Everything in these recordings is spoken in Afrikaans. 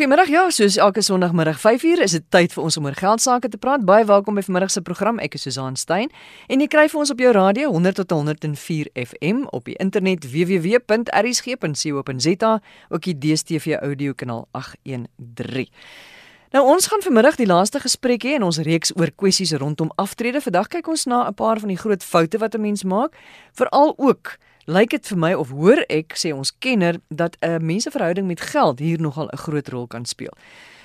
Goeiemiddag. Ja, soos elke Sondagmiddag 5uur is dit tyd vir ons om oor geld sake te praat. Baie welkom by vanmiddag se program. Ek is Susan Stein en jy kry vir ons op jou radio 100 tot 104 FM op die internet www.rsg.co.za, ook die DStv audio kanaal 813. Nou ons gaan vanmiddag die laaste gesprek hê in ons reeks oor kwessies rondom aftrede. Vandag kyk ons na 'n paar van die groot foute wat 'n mens maak, veral ook lyk dit vir my of hoor ek sê ons kenner dat 'n menseverhouding met geld hier nogal 'n groot rol kan speel.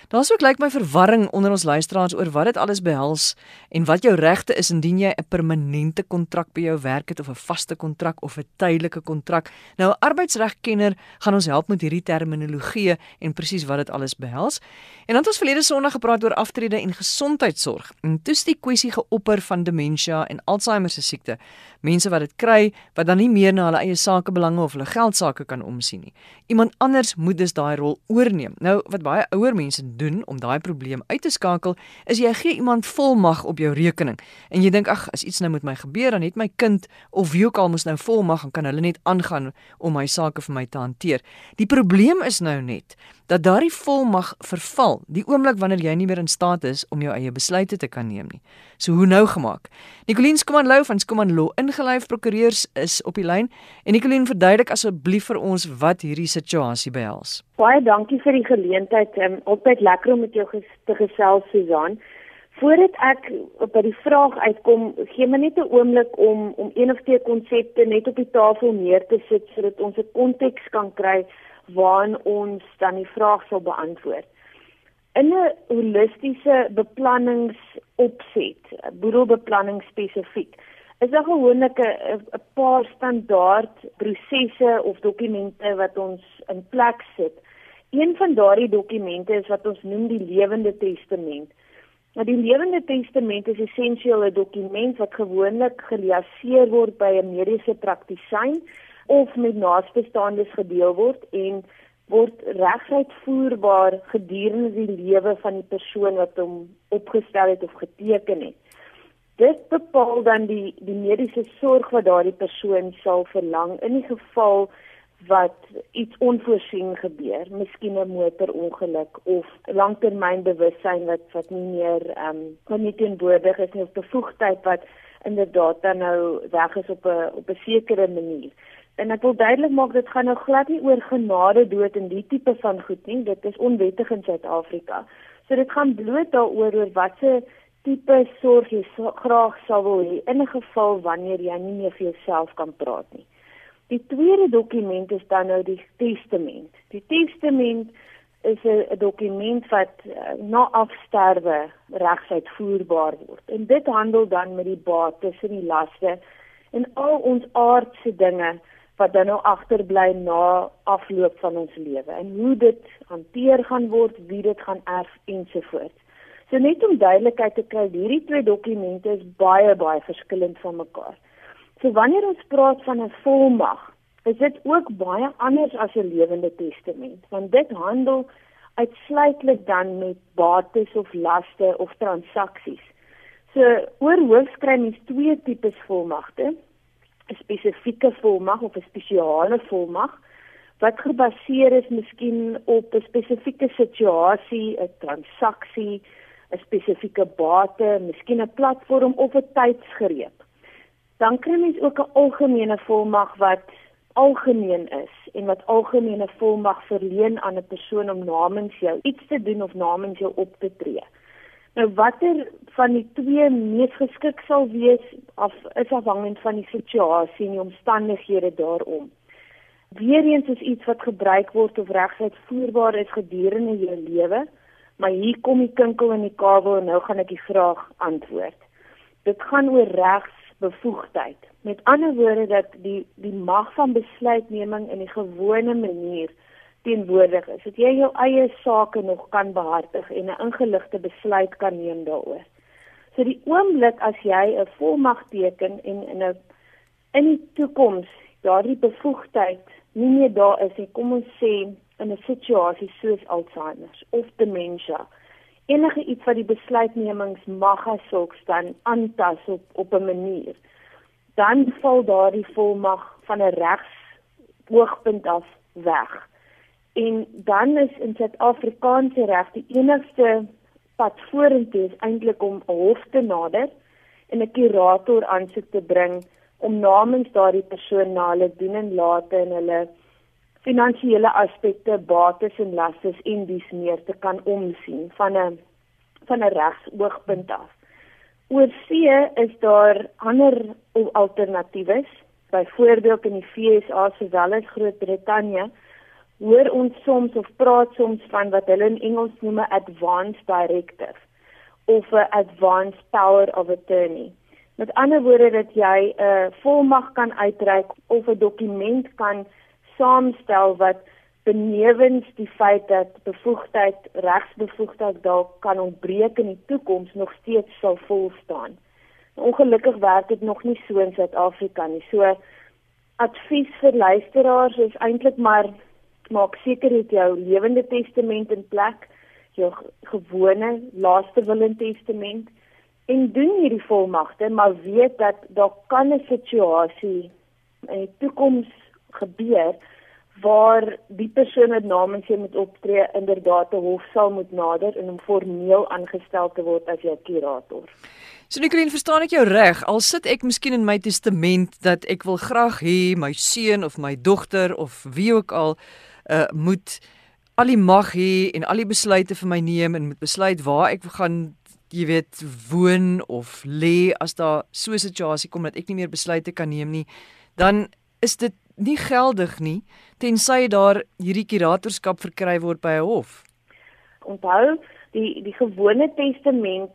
Daar's ook lyk my verwarring onder ons luisteraars oor wat dit alles behels en wat jou regte is indien jy 'n permanente kontrak by jou werk het of 'n vaste kontrak of 'n tydelike kontrak. Nou 'n arbeidsregkenner gaan ons help met hierdie terminologie en presies wat dit alles behels. En dan het ons verlede Sondag gepraat oor aftrede en gesondheidsorg. En toets die kwessie geopper van demensie en Alzheimer se siekte. Mense wat dit kry wat dan nie meer na hulle eie sakebelange of hulle geldsaake kan omsien nie. Iemand anders moet dus daai rol oorneem. Nou wat baie ouer mense doen om daai probleem uit te skakel, is jy gee iemand volmag op jou rekening. En jy dink ag, as iets nou met my gebeur, dan het my kind of wie ook al mos nou volmag en kan hulle net aangaan om my sake vir my te hanteer. Die probleem is nou net dat daardie volmag verval die oomblik wanneer jy nie meer in staat is om jou eie besluite te kan neem nie. So hoe nou gemaak? Nicoline Skuman Lou van Skuman Law ingelyf prokureurs is op die lyn en Nicoline verduidelik asseblief vir ons wat hierdie situasie behels. Baie dankie vir die geleentheid. Um, altyd lekker om met jou ges te gesels Susan. Voordat ek by die vraag uitkom, gee my net 'n oomblik om om een of twee konsepte net op die tafel neer te sit sodat ons 'n konteks kan kry waarin ons dan die vraag sal beantwoord. In 'n holistiese beplanningsopset, boedelbeplanning spesifiek, is daar gewoonlik 'n paar standaard prosesse of dokumente wat ons in plek sit. Een van daardie dokumente is wat ons noem die lewende testament. Nou die lewende testament is essensieel 'n dokument wat gewoonlik geliaseer word by 'n mediese praktisyn of met naasbestaandes gedeel word en word regsuitvoerbaar gedurende die lewe van die persoon wat hom opgestel het of geteken het. Dit bepaal dan die die mediese sorg wat daardie persoon sal verlang in die geval wat iets onvoorsien gebeur, miskien 'n motorongeluk of langtermynbewussyn wat wat nie meer ehm um, kan nie teenwoordig is nie of bevoegdheid wat inderdaad dan nou weg is op 'n op 'n sekere manier. En ek wil duidelik maak dit gaan nou glad nie oor genade dood en die tipe van goed nie. Dit is onwettig in Suid-Afrika. So dit gaan bloot daaroor oor watse tipe sorg jy so, graag sou wil hê in 'n geval wanneer jy nie meer vir jouself kan praat nie. Die tweede dokument is dan nou die testament. Die testament is 'n dokument wat uh, na afsterwe regsuitvoerbaar word. En dit handel dan met die bates en die laste en al ons aardse dinge wat dan nou agterbly na afloop van ons lewe en hoe dit hanteer gaan word, wie dit gaan erf ensovoorts. So net om duidelikheid te kry, hierdie twee dokumente is baie baie verskillend van mekaar. So wanneer ons praat van 'n volmag, is dit ook baie anders as 'n lewende testament, want dit handel uitsluitlik dan met bates of laste of transaksies. So oor hoofskry mens twee tipes volmagte. 'n spesifieke volmag of 'n spesiale volmag wat gebaseer is miskien op 'n spesifieke situasie, 'n transaksie, 'n spesifieke bate, miskien 'n platform of 'n tydsgreep. Dan kry mens ook 'n algemene volmag wat algemeen is en wat algemene volmag verleen aan 'n persoon om namens jou iets te doen of namens jou op te tree. Nou watter van die twee mees geskik sal wees af is afhangend van die situasie en die omstandighede daarom. Weereens is iets wat gebruik word of regtig voerbaar is gedurende jou lewe, maar hier kom die kinkel in die kabel en nou gaan ek die vraag antwoord. Dit gaan oor regsbevoegdheid. Met ander woorde dat die die mag van besluitneming in die gewone manier teenwoordig is, dat jy jou eie sake nog kan behartig en 'n ingeligte besluit kan neem daaroor. So die oomblik as jy 'n volmag teken en in 'n in die toekoms daardie bevoegdheid nie meer daar is nie, kom ons sê in 'n situasie soos Alzheimer of demensie, enige iets wat die besluitnemingsmag asook dan aantas op op 'n manier, dan val daardie volmag van 'n regs oogpunt af weg En dan is in Suid-Afrikaanse reg die enigste pad vorentoe is eintlik om 'n hof te nader en 'n kurator aansoek te bring om namens daardie persoon na hulle doen en late en hulle finansiële aspekte, bates en lastes en dies meer te kan omsien van 'n van 'n regsoogpunt af. Oor see is daar ander alternatiewe. Byvoorbeeld in die VSA sowel as Groot-Brittanje hoor ons soms of praat soms van wat hulle in Engels noem 'n advanced directive of 'n advanced power of attorney. Met ander woorde dat jy 'n uh, volmag kan uitreik of 'n dokument kan saamstel wat benewens die feit dat bevoegdheid regsbevoegdheid dalk kan ontbreek in die toekoms nog steeds sal vol staan. Ongelukkig werk dit nog nie so in Suid-Afrika nie. So advies vir luisteraars is eintlik maar maak seker dat jou lewende testament in plek, jou gewone laaste wil en testament en doen hierdie volmagte, maar weet dat daar kan 'n situasie in die toekoms gebeur waar die persoon wat namens jou moet optree inderdaad 'n hof sal moet nader en om formeel aangestel te word as jou kurator. So Nicoline, verstaan ek jou reg? Al sit ek miskien in my testament dat ek wil graag hê my seun of my dogter of wie ook al uh moet al die mag hê en al die besluite vir my neem en moet besluit waar ek gaan jy weet woon of lê as daar so 'n situasie kom dat ek nie meer besluite kan neem nie, dan is dit nie geldig nie tensy daar hierdie kuratorskap verkry word by 'n hof. Onthou, die die gewone testament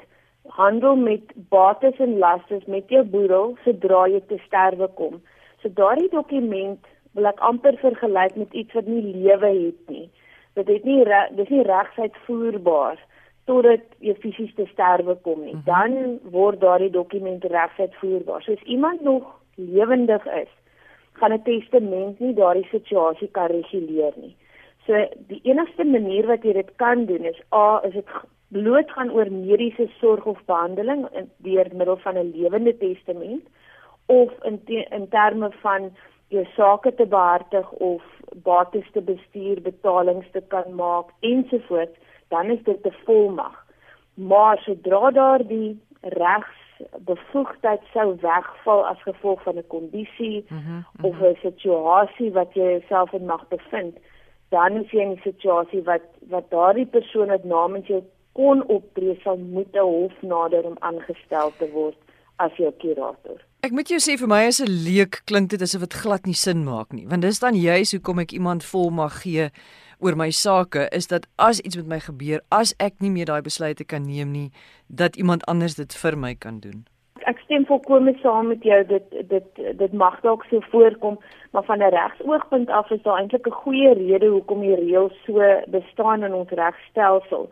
handel met bates en lastes met jou boedel sodra jy te sterwe kom. So daardie dokument wil ek amper vergelyk met iets wat nie lewe het nie. Dit het nie dis nie regsuitvoerbaar totdat jy fisies te sterwe kom nie. Mhm. Dan word daardie dokument regsuitvoerbaar. So as iemand nog lewendig is, gaan 'n testament nie daardie situasie kan reguleer nie. So die enigste manier wat jy dit kan doen is a is dit bloot gaan oor mediese sorg of behandeling deur middel van 'n lewende testament of in te, in terme van jou sake te behartig of bates te bestuur, betalings te kan maak ensovoorts dan is dit 'n volmag. Maar sodra daar die regsbevoegdheid sou wegval as gevolg van 'n kondisie mm -hmm, mm -hmm. of 'n situasie wat jy jouself in mag bevind, dan is jy in 'n situasie wat wat daardie persoon wat namens jou kon optree sal moet 'n hof nader om aangestel te word as jou kurator. Ek moet jou sê vir my as 'n leek klink dit asof dit glad nie sin maak nie, want dis dan juis hoekom ek iemand volmag gee oor my sake is dat as iets met my gebeur, as ek nie meer daai besluite kan neem nie, dat iemand anders dit vir my kan doen. Ek stem volkome saam met jou dit dit dit mag dalk so voorkom, maar van 'n regsoogpunt af is daar eintlik 'n goeie rede hoekom die reël so bestaan in ons regstelsel.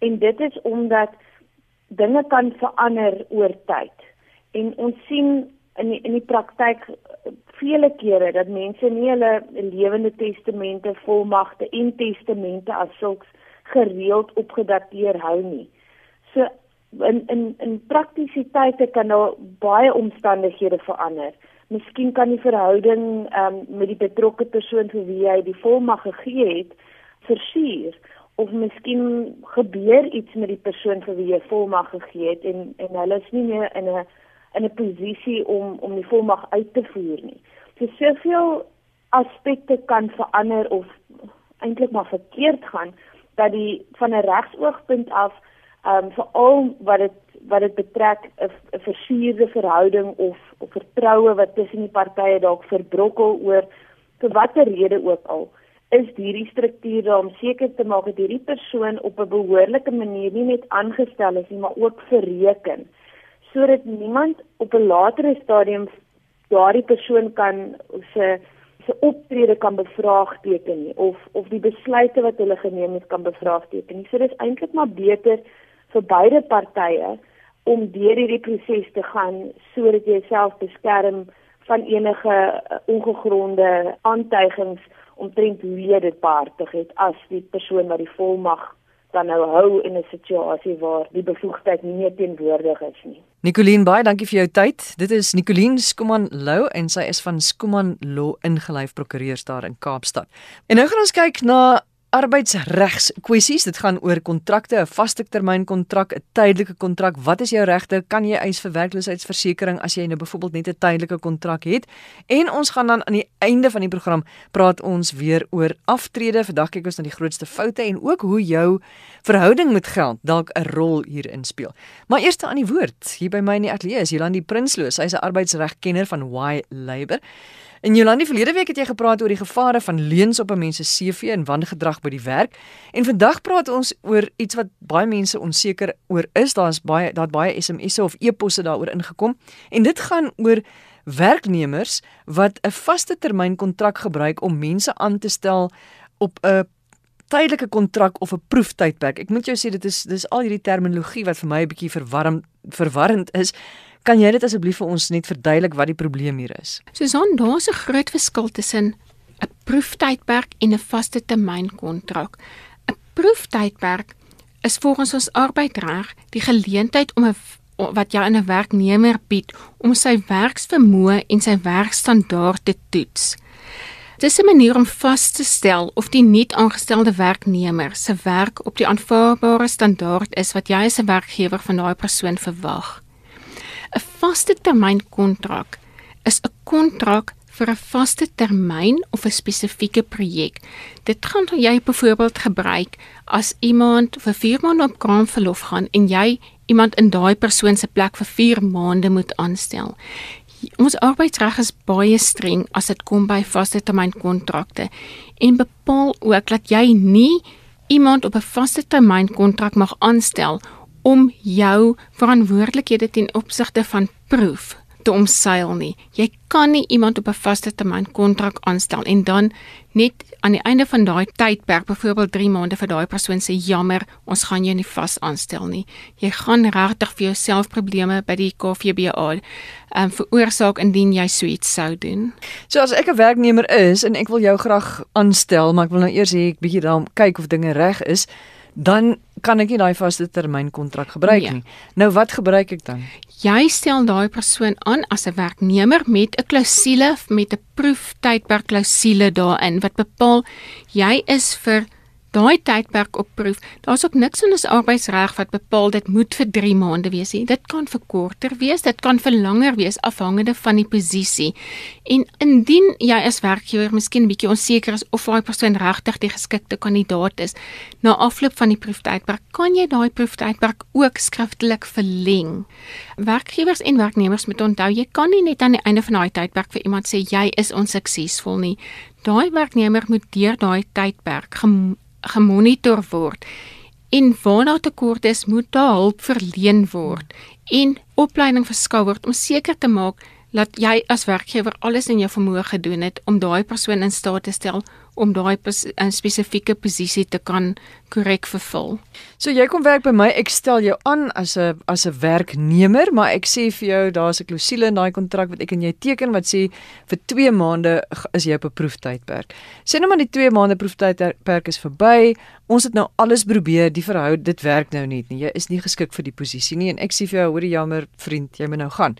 En dit is omdat dinge kan verander oor tyd. En ons sien in die, in die praktyk vele kere dat mense nie hulle lewende testamente, volmagte en testamente as sulks gereeld opgedateer hou nie. So in in in praktisiteite kan daar baie omstandighede verander. Miskien kan die verhouding um, met die betrokke persoon vir wie jy die volmag gegee het versuur of miskien gebeur iets met die persoon vir wie jy volmag gegee het en en hulle is nie meer in 'n in 'n posisie om om die volmag uit te voer nie. So soveel aspekte kan verander of eintlik maar verkeerd gaan dat die van 'n regsoogpunt af ehm um, veral wat dit wat dit betrek 'n versuurde verhouding of of vertroue wat tussen die partye dalk verbrokkel oor vir watter rede ook al is hierdie struktuur daar om seker te maak dat hierdie persoon op 'n behoorlike manier nie net aangestel is nie maar ook verreken sodat niemand op 'n latere stadium daardie persoon kan se se optrede kan bevraagteken nie of of die besluite wat hulle geneem het kan bevraagteken nie. So dis eintlik maar beter vir beide partye om deur hierdie proses te gaan sodat jy jouself beskerm van enige uh, ongegronde aantuigings omtrent hoe jy dit behartig het as die persoon wat die volmag dan nou hou in 'n situasie waar die bevoegdheid nie teenwoordig is nie. Nicoline baie dankie vir jou tyd. Dit is Nicoline Skuman Lou en sy is van Skuman Law ingelyf prokureurs daar in Kaapstad. En nou gaan ons kyk na arbeidsregs kwessies. Dit gaan oor kontrakte, 'n vaste termyn kontrak, 'n tydelike kontrak. Wat is jou regte? Kan jy eis vir werkloosheidsversekering as jy nou byvoorbeeld net 'n tydelike kontrak het? En ons gaan dan aan die einde van die program praat ons weer oor aftrede. Vandag kyk ons na die grootste foute en ook hoe jou verhouding met geld dalk 'n rol hierin speel. Maar eers aan die woord. Hier by my in die ateljee is Jolandi Prinsloo. Sy's 'n arbeidsregkenner van Y Labor. In Jolandi verlede week het jy gepraat oor die gevare van leuns op 'n mens se CV en wangedrag by die werk. En vandag praat ons oor iets wat baie mense onseker oor is. Daar's baie daar baie SMS'e of e-posse daaroor ingekom. En dit gaan oor werknemers wat 'n vaste termyn kontrak gebruik om mense aan te stel op 'n tydelike kontrak of 'n proeftydperk. Ek moet jou sê dit is dis al hierdie terminologie wat vir my 'n bietjie verwarm verwarrend is. Kan jy dit asseblief vir ons net verduidelik wat die probleem hier is? Susan, daar's 'n groot verskil tussen 'n proeftydperk en 'n vaste termynkontrak. 'n Proeftydperk is volgens ons arbeidsreg die geleentheid om 'n wat jy aan 'n werknemer bied om sy werksvermoë en sy werkstandaarde te toets. Dis 'n manier om vas te stel of die nuut aangestelde werknemer se werk op die aanvaarbare standaard is wat jy as 'n werkgewer van daai persoon verwag. 'n vaste termyn kontrak is 'n kontrak vir 'n vaste termyn of 'n spesifieke projek. Dit gaan jy byvoorbeeld gebruik as iemand vir 4 maande op kraamverlof gaan en jy iemand in daai persoon se plek vir 4 maande moet aanstel. Ons arbeidsreg is baie streng as dit kom by vaste termyn kontrakte en bepaal ook dat jy nie iemand op 'n vaste termyn kontrak mag aanstel om jou verantwoordelikhede ten opsigte van proef te omseil nie. Jy kan nie iemand op 'n vaste termyn kontrak aanstel en dan net aan die einde van daai tydperk, byvoorbeeld 3 maande vir daai persoon sê jammer, ons gaan jou nie vas aanstel nie. Jy gaan regtig vir jouself probleme by die KVBA ehm um, veroorsaak indien jy so iets sou doen. So as ek 'n werknemer is en ek wil jou graag aanstel, maar ek wil nou eers hê ek bietjie daarom kyk of dinge reg is dan kan ek nie daai vaste termyn kontrak gebruik nee. nie. Nou wat gebruik ek dan? Jy stel daai persoon aan as 'n werknemer met 'n klousule met 'n proeftydperk klousule daarin wat bepaal jy is vir daai tydperk op proef. Daar's ook niks in ons arbeidsreg wat bepaal dit moet vir 3 maande wees nie. Dit kan vir korter wees, dit kan vir langer wees afhangende van die posisie. En indien jy as werkgewer miskien bietjie onseker is of daai persoon regtig die geskikte kandidaat is, na afloop van die proeftydperk kan jy daai proeftydperk ook skriftelik verleng. Werkgewers en werknemers moet onthou jy kan nie net aan die einde van daai tydperk vir iemand sê jy is onsuksesvol nie. Daai werknemer moet deur daai tydperk gemonitor word. En waar daar tekort is, moet daar hulp verleen word en opleiding verskaf word om seker te maak dat jy as werkgewer alles in jou vermoë gedoen het om daai persoon in staat te stel om daai 'n spesifieke posisie te kan korrek vervul. So jy kom werk by my, ek stel jou aan as 'n as 'n werknemer, maar ek sê vir jou daar's 'n klousule in daai kontrak wat ek en jy teken wat sê vir 2 maande is jy op 'n proeftydperk. Sê nou maar die 2 maande proeftydperk is verby. Ons het nou alles probeer, die verhoud dit werk nou net nie. Jy is nie geskik vir die posisie nie en ek sê vir jou, hoor jy jammer vriend, jy moet nou gaan.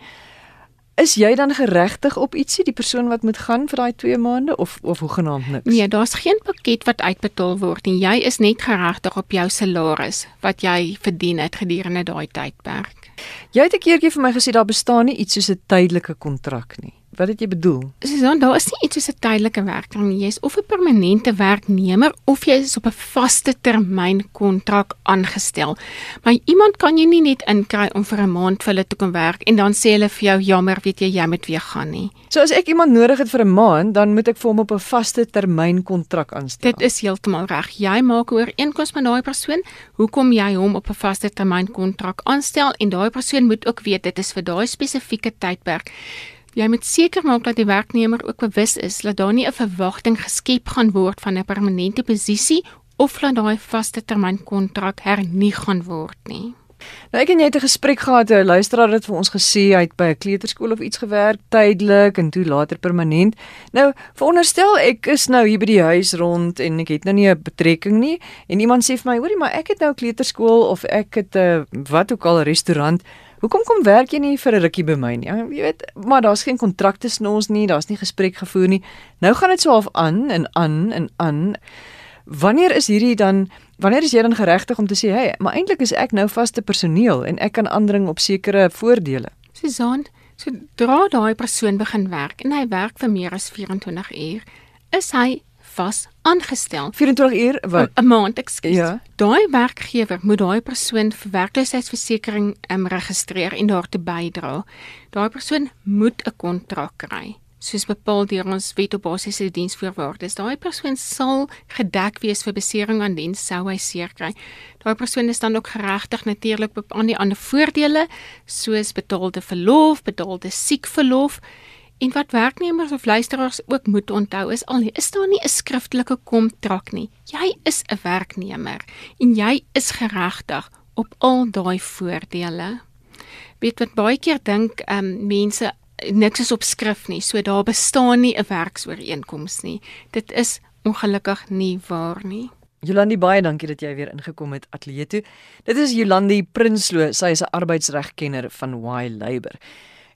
Is jy dan geregtig op ietsie die persoon wat moet gaan vir daai 2 maande of of hoegenaamd niks? Nee, daar's geen pakket wat uitbetaal word nie. Jy is net geregtig op jou salaris wat jy verdien het gedurende daai tydperk. Jy het 'n keertjie vir my gesê daar bestaan nie iets soos 'n tydelike kontrak nie. Wat het jy bedoel? Susan, daar is nie iets soos 'n tydelike werker nie. Jy is of 'n permanente werknemer of jy is op 'n vaste termyn kontrak aangestel. Maar iemand kan jy nie net inkry om vir 'n maand vir hulle te kom werk en dan sê hulle vir jou jammer, weet jy, jy moet weer gaan nie. So as ek iemand nodig het vir 'n maand, dan moet ek vir hom op 'n vaste termyn kontrak aanstel. Dit is heeltemal reg. Jy maak 'n ooreenkoms met daai persoon. Hoekom jy hom op 'n vaste termyn kontrak aanstel en daai persoon moet ook weet dit is vir daai spesifieke tydperk. Jy moet seker maak dat die werknemer ook bewus is dat daar nie 'n verwagting geskep gaan word van 'n permanente posisie of dat daai vaste termyn kontrak hernie gaan word nie. Nou ek en jy het 'n gesprek gehad, 'n luisteraar het vir ons gesê hy het by 'n kleuterskool of iets gewerk tydelik en toe later permanent. Nou, veronderstel ek is nou hier by die huis rond en ek het nou nie 'n betrekking nie en iemand sê vir my, hoorie, maar ek het nou kleuterskool of ek het 'n uh, wat ook al restaurant. Hoekom kom werk jy nie vir 'n rukkie by my nie? Jy weet, maar daar's geen kontrak tussen ons nie, daar's nie gesprek gevoer nie. Nou gaan dit so half aan en aan en aan. Wanneer is hierdie dan wanneer is jy dan geregtig om te sê, "Hey, maar eintlik is ek nou vaste personeel en ek kan aandring op sekere voordele." Susan, so dra daai persoon begin werk en hy werk vir meer as 24 uur, is hy vas aangestel. 24 uur wat 'n maand, ekskuus. Ja. Daai werkgewer moet daai persoon vir werkloosheidsversekering um, registreer en daartoe bydra. Daai persoon moet 'n kontrak kry soos bepaal deur ons wet op basiese diensvoorwaardes. Daai persoon sal gedek wees vir besering aan diens sou hy seer kry. Daai persoon is dan ook geregtig natuurlik aan die ander voordele soos betaalde verlof, betaalde siekverlof. En wat werknemers of luisteraars ook moet onthou is al is daar nie 'n skriftelike kontrak nie. Jy is 'n werknemer en jy is geregtig op al daai voordele. Weet wat baie keer dink ehm um, mense niks is op skrif nie, so daar bestaan nie 'n werksooreenkoms nie. Dit is ongelukkig nie waar nie. Jolandi baie dankie dat jy weer ingekom het ateljee toe. Dit is Jolandi Prinsloo, sy is 'n arbeidsregkenner van Y Labour.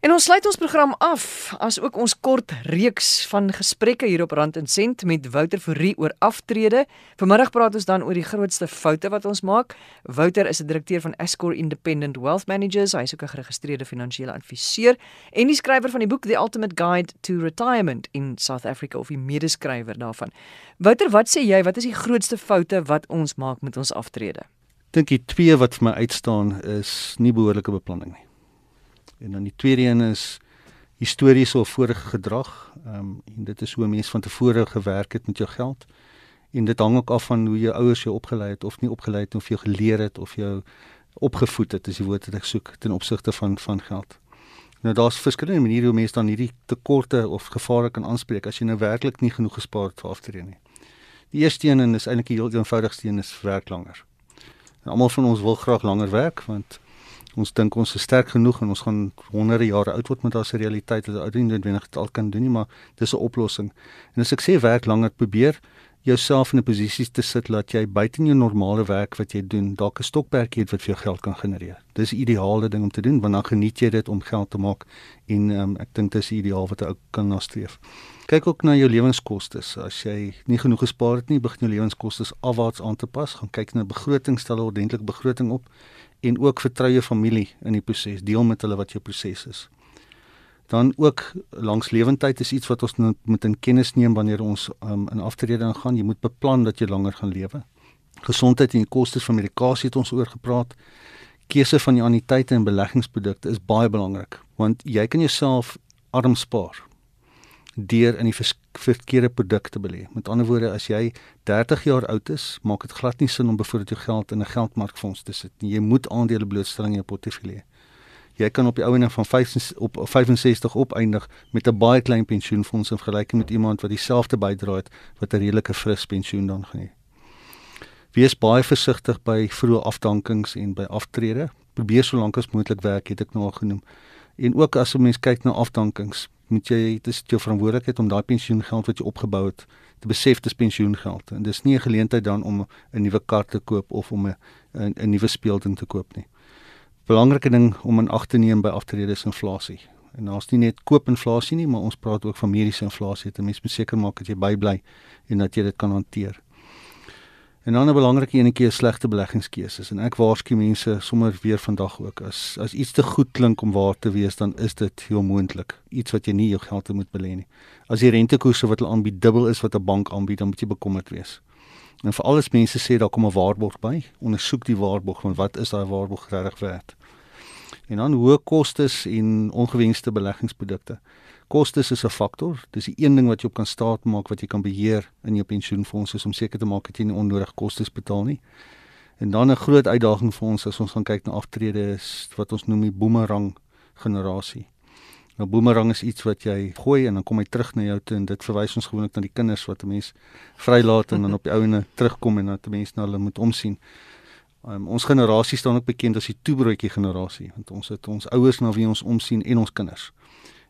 En ons sluit ons program af as ook ons kort reeks van gesprekke hier op Rand en Sent met Wouter Fourie oor aftrede. Vanmiddag praat ons dan oor die grootste foute wat ons maak. Wouter is 'n direkteur van Escor Independent Wealth Managers. Hy is ook 'n geregistreerde finansiële adviseur en die skrywer van die boek The Ultimate Guide to Retirement in South Africa of die medeskrywer daarvan. Wouter, wat sê jy, wat is die grootste foute wat ons maak met ons aftrede? Dink die twee wat vir my uitstaan is nie behoorlike beplanning nie. En dan die tweede een is historiese of vorige gedrag. Ehm um, en dit is hoe mense van tevore gewerk het met jou geld. En dit hang ook af van hoe jou ouers jou opgelei het of nie opgelei het of jou geleer het of jou opgevoed het, is die woord wat ek soek ten opsigte van van geld. Nou daar's verskillende maniere hoe mense dan hierdie tekorte of gevare kan aanspreek as jy nou werklik nie genoeg gespaar het vir aftrede nie. Die eerste een en is eintlik die heel eenvoudigste een is werk langer. En almal van ons wil graag langer werk want ons dink ons is sterk genoeg en ons gaan honderde jare oud word met daardie realiteit. Dat ou nie noodwendig dit al kan doen nie maar dis 'n oplossing. En as ek sê werk langer probeer jouself in 'n posisie te sit dat jy buite jou normale werk wat jy doen dalk 'n stokperdjie het wat vir jou geld kan genereer. Dis 'n ideale ding om te doen want dan geniet jy dit om geld te maak en um, ek dink dis 'n ideaal wat jy ook kan nastreef. Kyk ook na jou lewenskoste as jy nie genoeg gespaar het nie begin jou lewenskoste afwaarts aan te pas. Gaan kyk na begroting stel 'n ordentlike begroting op en ook vertrou jou familie in die proses, deel met hulle wat jou proses is. Dan ook langs lewendheid is iets wat ons moet in kennis neem wanneer ons um, in aftrede gaan. Jy moet beplan dat jy langer gaan lewe. Gesondheid en die kostes van medikasie het ons oor gepraat. Keuse van die anniteite en beleggingsprodukte is baie belangrik want jy kan jouself arm spaar deur in die verkeerde produkte belê. Met ander woorde, as jy 30 jaar oud is, maak dit glad nie sin om byvoorbeeld jou geld in 'n geldmarkfonds te sit nie. Jy moet aandele blootstelling in jou portefeulje. Jy kan op die ouene van 5 op 65 opeindig met 'n baie klein pensioenfonds in vergelyking met iemand wat dieselfde bydra het wat 'n redelike fris pensioen dan gaan hê. Wees baie versigtig by vroeë afdankings en by aftrede. Probeer so lank as moontlik werk, het ek nou al genoem. En ook as 'n mens kyk na afdankings, moet jy dit is jou verantwoordelikheid om daai pensioengeld wat jy opgebou het te besef dis pensioengeld en dis nie 'n geleentheid dan om 'n nuwe kar te koop of om 'n 'n nuwe speelding te koop nie. Belangrike ding om in ag te neem by aftrede is inflasie. En daar's nie net koopinflasie nie, maar ons praat ook van mediese inflasie. Dit mens moet seker maak dat jy bybly en dat jy dit kan hanteer. En dan 'n belangrike enetjie is slegte beleggingskeuses en ek waarsku mense sommer weer vandag ook as as iets te goed klink om waar te wees dan is dit heel moontlik iets wat jy nie jou geld moet belê nie. As die rentekoerse wat hulle aanbied dubbel is wat 'n bank aanbied, dan moet jy bekommerd wees. En vir alles mense sê daar kom 'n waarborg by, ondersoek die waarborg van wat is daai waarborg regtig werd. En dan hoë kostes en ongewenste beleggingsprodukte. Kostes is 'n faktor. Dis die een ding wat jy op kan staat maak wat jy kan beheer in jou pensioenfonds om seker te maak dat jy nie onnodig kostes betaal nie. En dan 'n groot uitdaging vir ons as ons gaan kyk na aftrede is wat ons noem die boomerang generasie. Nou boomerang is iets wat jy gooi en dan kom hy terug na jou toe en dit verwys ons gewoonlik na die kinders wat 'n mens vrylaat en dan op die ouene terugkom en dan 'n mens na hulle moet omsien. Um, ons generasie staan ook bekend as die toebroodjie generasie want ons het ons ouers na wie ons omsien en ons kinders.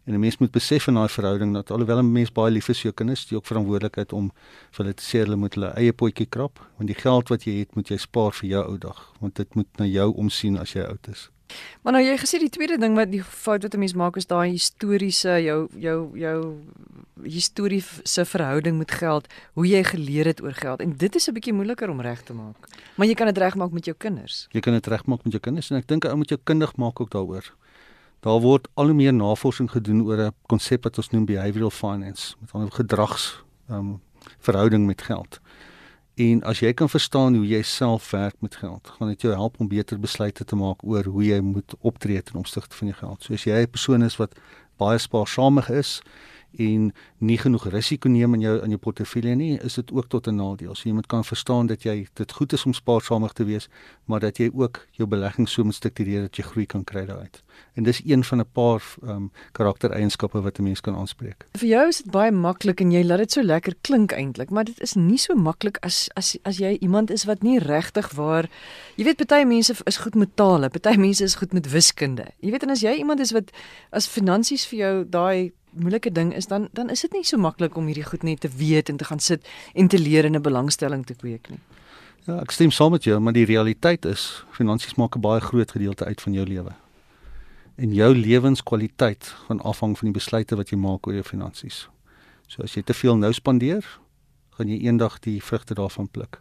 En 'n mens moet besef in daai verhouding dat alhoewel 'n mens baie lief is vir jou kinders, jy ook verantwoordelikheid om vir hulle te sê hulle moet hulle eie potjie krap, want die geld wat jy het, moet jy spaar vir jou ou dag, want dit moet na jou omsien as jy oud is. Maar nou jy gesê die tweede ding wat die fout wat 'n mens maak is daai historiese jou jou jou historiese verhouding met geld, hoe jy geleer het oor geld en dit is 'n bietjie moeiliker om reg te maak. Maar jy kan dit regmaak met jou kinders. Jy kan dit regmaak met jou kinders en ek dink 'n ou moet jou kundig maak ook daaroor. Daar word al hoe meer navorsing gedoen oor 'n konsep wat ons noem behavioral finance, met ander gedrags ehm um, verhouding met geld. En as jy kan verstaan hoe jy self werk met geld, gaan dit jou help om beter besluite te maak oor hoe jy moet optree ten opsigte van jou geld. So as jy 'n persoon is wat baie spaarsamig is, en nie genoeg risiko neem in jou in jou portefeulje nie, is dit ook tot 'n nadeel. So jy moet kan verstaan dat jy dit goed is om spaarsamig te wees, maar dat jy ook jou belegging so moet struktureer dat jy groei kan kry daaruit. En dis een van 'n paar ehm um, karaktereienskappe wat 'n mens kan aanspreek. Vir jou is dit baie maklik en jy laat dit so lekker klink eintlik, maar dit is nie so maklik as as as jy iemand is wat nie regtig waar jy weet baie mense is goed met tale, baie mense is goed met wiskunde. Jy weet en as jy iemand is wat as finansies vir jou daai moeilike ding is dan dan is dit nie so maklik om hierdie goed net te weet en te gaan sit en te leer en 'n belangstelling te kweek nie. Ja, ek stem saam met jou, maar die realiteit is finansies maak 'n baie groot gedeelte uit van jou lewe. En jou lewenskwaliteit gaan afhang van die besluite wat jy maak oor jou finansies. So as jy te veel nou spandeer, gaan jy eendag die vrugte daarvan pluk.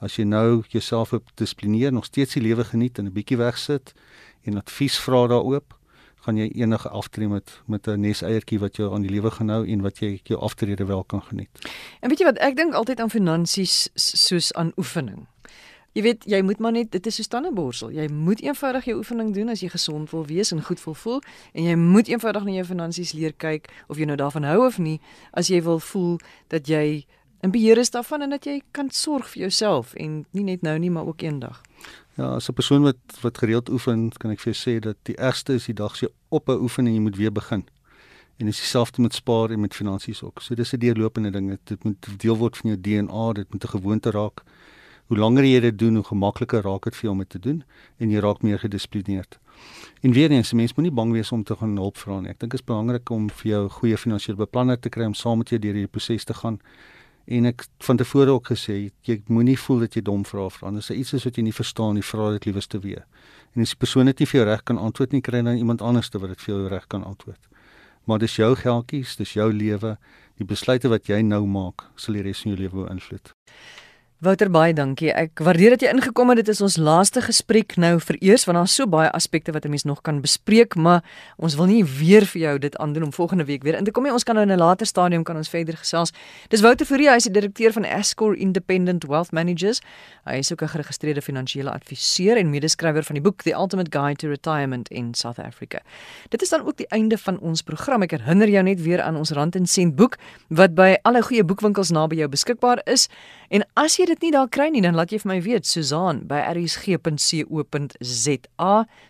As jy nou jouself op dissiplineer, nog steeds die lewe geniet en 'n bietjie wegsit en advies vra daaroop, gaan jy enige aftree met met 'n neseiertjie wat jou aan die lewe gaan hou en wat jy jou aftrede wel kan geniet. En weet jy wat ek dink altyd aan finansies soos aan oefening. Jy weet, jy moet maar net dit is so tandeborsel. Jy moet eenvoudig jou oefening doen as jy gesond wil wees en goed wil voel en jy moet eenvoudig na jou finansies leer kyk of jy nou daarvan hou of nie as jy wil voel dat jy in beheer is daarvan en dat jy kan sorg vir jouself en nie net nou nie maar ook eendag. Ja, as 'n persoon wat wat gereeld oefen, kan ek vir jou sê dat die ergste is die dag as jy op 'n oefen en jy moet weer begin. En dis dieselfde met spaar en met finansies ook. So dis 'n deurlopende ding. Dit moet deel word van jou DNA, dit moet 'n gewoonte raak. Hoe langer jy dit doen, hoe gemakliker raak dit vir jou om dit te doen en jy raak meer gedissiplineerd. En weer eens, mense moenie bang wees om te gaan hulp vra nie. Ek dink dit is belangrik om vir jou 'n goeie finansiële beplanner te kry om saam met jou deur hierdie proses te gaan en ek van tevore ook gesê jy moenie voel dat jy dom vra vra is iets wat jy nie verstaan nie vra dit liewers te weer. En as die persoon net nie vir jou reg kan antwoord nie kry dan iemand anders te wat dit vir jou reg kan antwoord. Maar dis jou geldjies dis jou lewe. Die besluite wat jy nou maak sal die res van jou lewe beïnvloed Wouter baie dankie. Ek waardeer dat jy ingekom het. Dit is ons laaste gesprek nou vir eers want daar's so baie aspekte wat 'n mens nog kan bespreek, maar ons wil nie weer vir jou dit aandoen om volgende week weer in te kom nie. Ons kan nou in 'n later stadium kan ons verder gesels. Dis Wouter Fourie, hy is die direkteur van Escor Independent Wealth Managers. Hy is ook 'n geregistreerde finansiële adviseur en medeskrywer van die boek The Ultimate Guide to Retirement in South Africa. Dit is dan ook die einde van ons program. Ek herinner jou net weer aan ons Rand en Sent boek wat by alle goeie boekwinkels naby jou beskikbaar is. En as jy dit nie daar kry nie, dan laat jy vir my weet, Susan by rsg.co.za.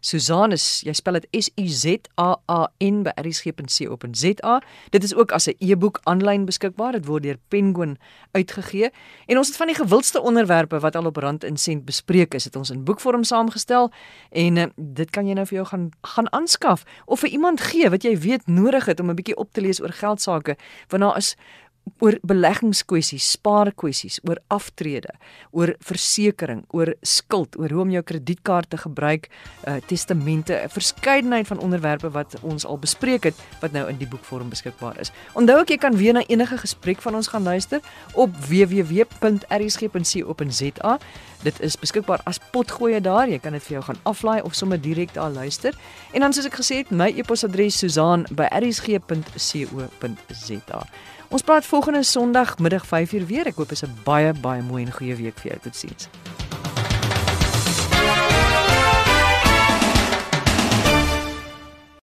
Susan is, jy spel dit S U Z A A N by rsg.co.za. Dit is ook as 'n e-boek aanlyn beskikbaar. Dit word deur Penguin uitgegee. En ons het van die gewildste onderwerpe wat al op Rand en Sent bespreek is, het ons in boekvorm saamgestel en uh, dit kan jy nou vir jou gaan gaan aanskaf of vir iemand gee wat jy weet nodig het om 'n bietjie op te lees oor geld sake, want daar is oor beleggingskwessies, spaarkwessies, oor aftrede, oor versekerings, oor skuld, oor hoe om jou kredietkaart te gebruik, uh, testamente, 'n verskeidenheid van onderwerpe wat ons al bespreek het wat nou in die boekvorm beskikbaar is. Onthou ook jy kan weer na enige gesprek van ons gaan luister op www.rsg.co.za. Dit is beskikbaar as potgoeie daar. Jy kan dit vir jou gaan aflaai of sommer direk daar luister. En dan soos ek gesê het, my e-posadres susaan@rsg.co.za. Ons praat volgende Sondag middag 5uur weer. Ek hoop dit is 'n baie baie mooi en goeie week vir jou. Totsiens.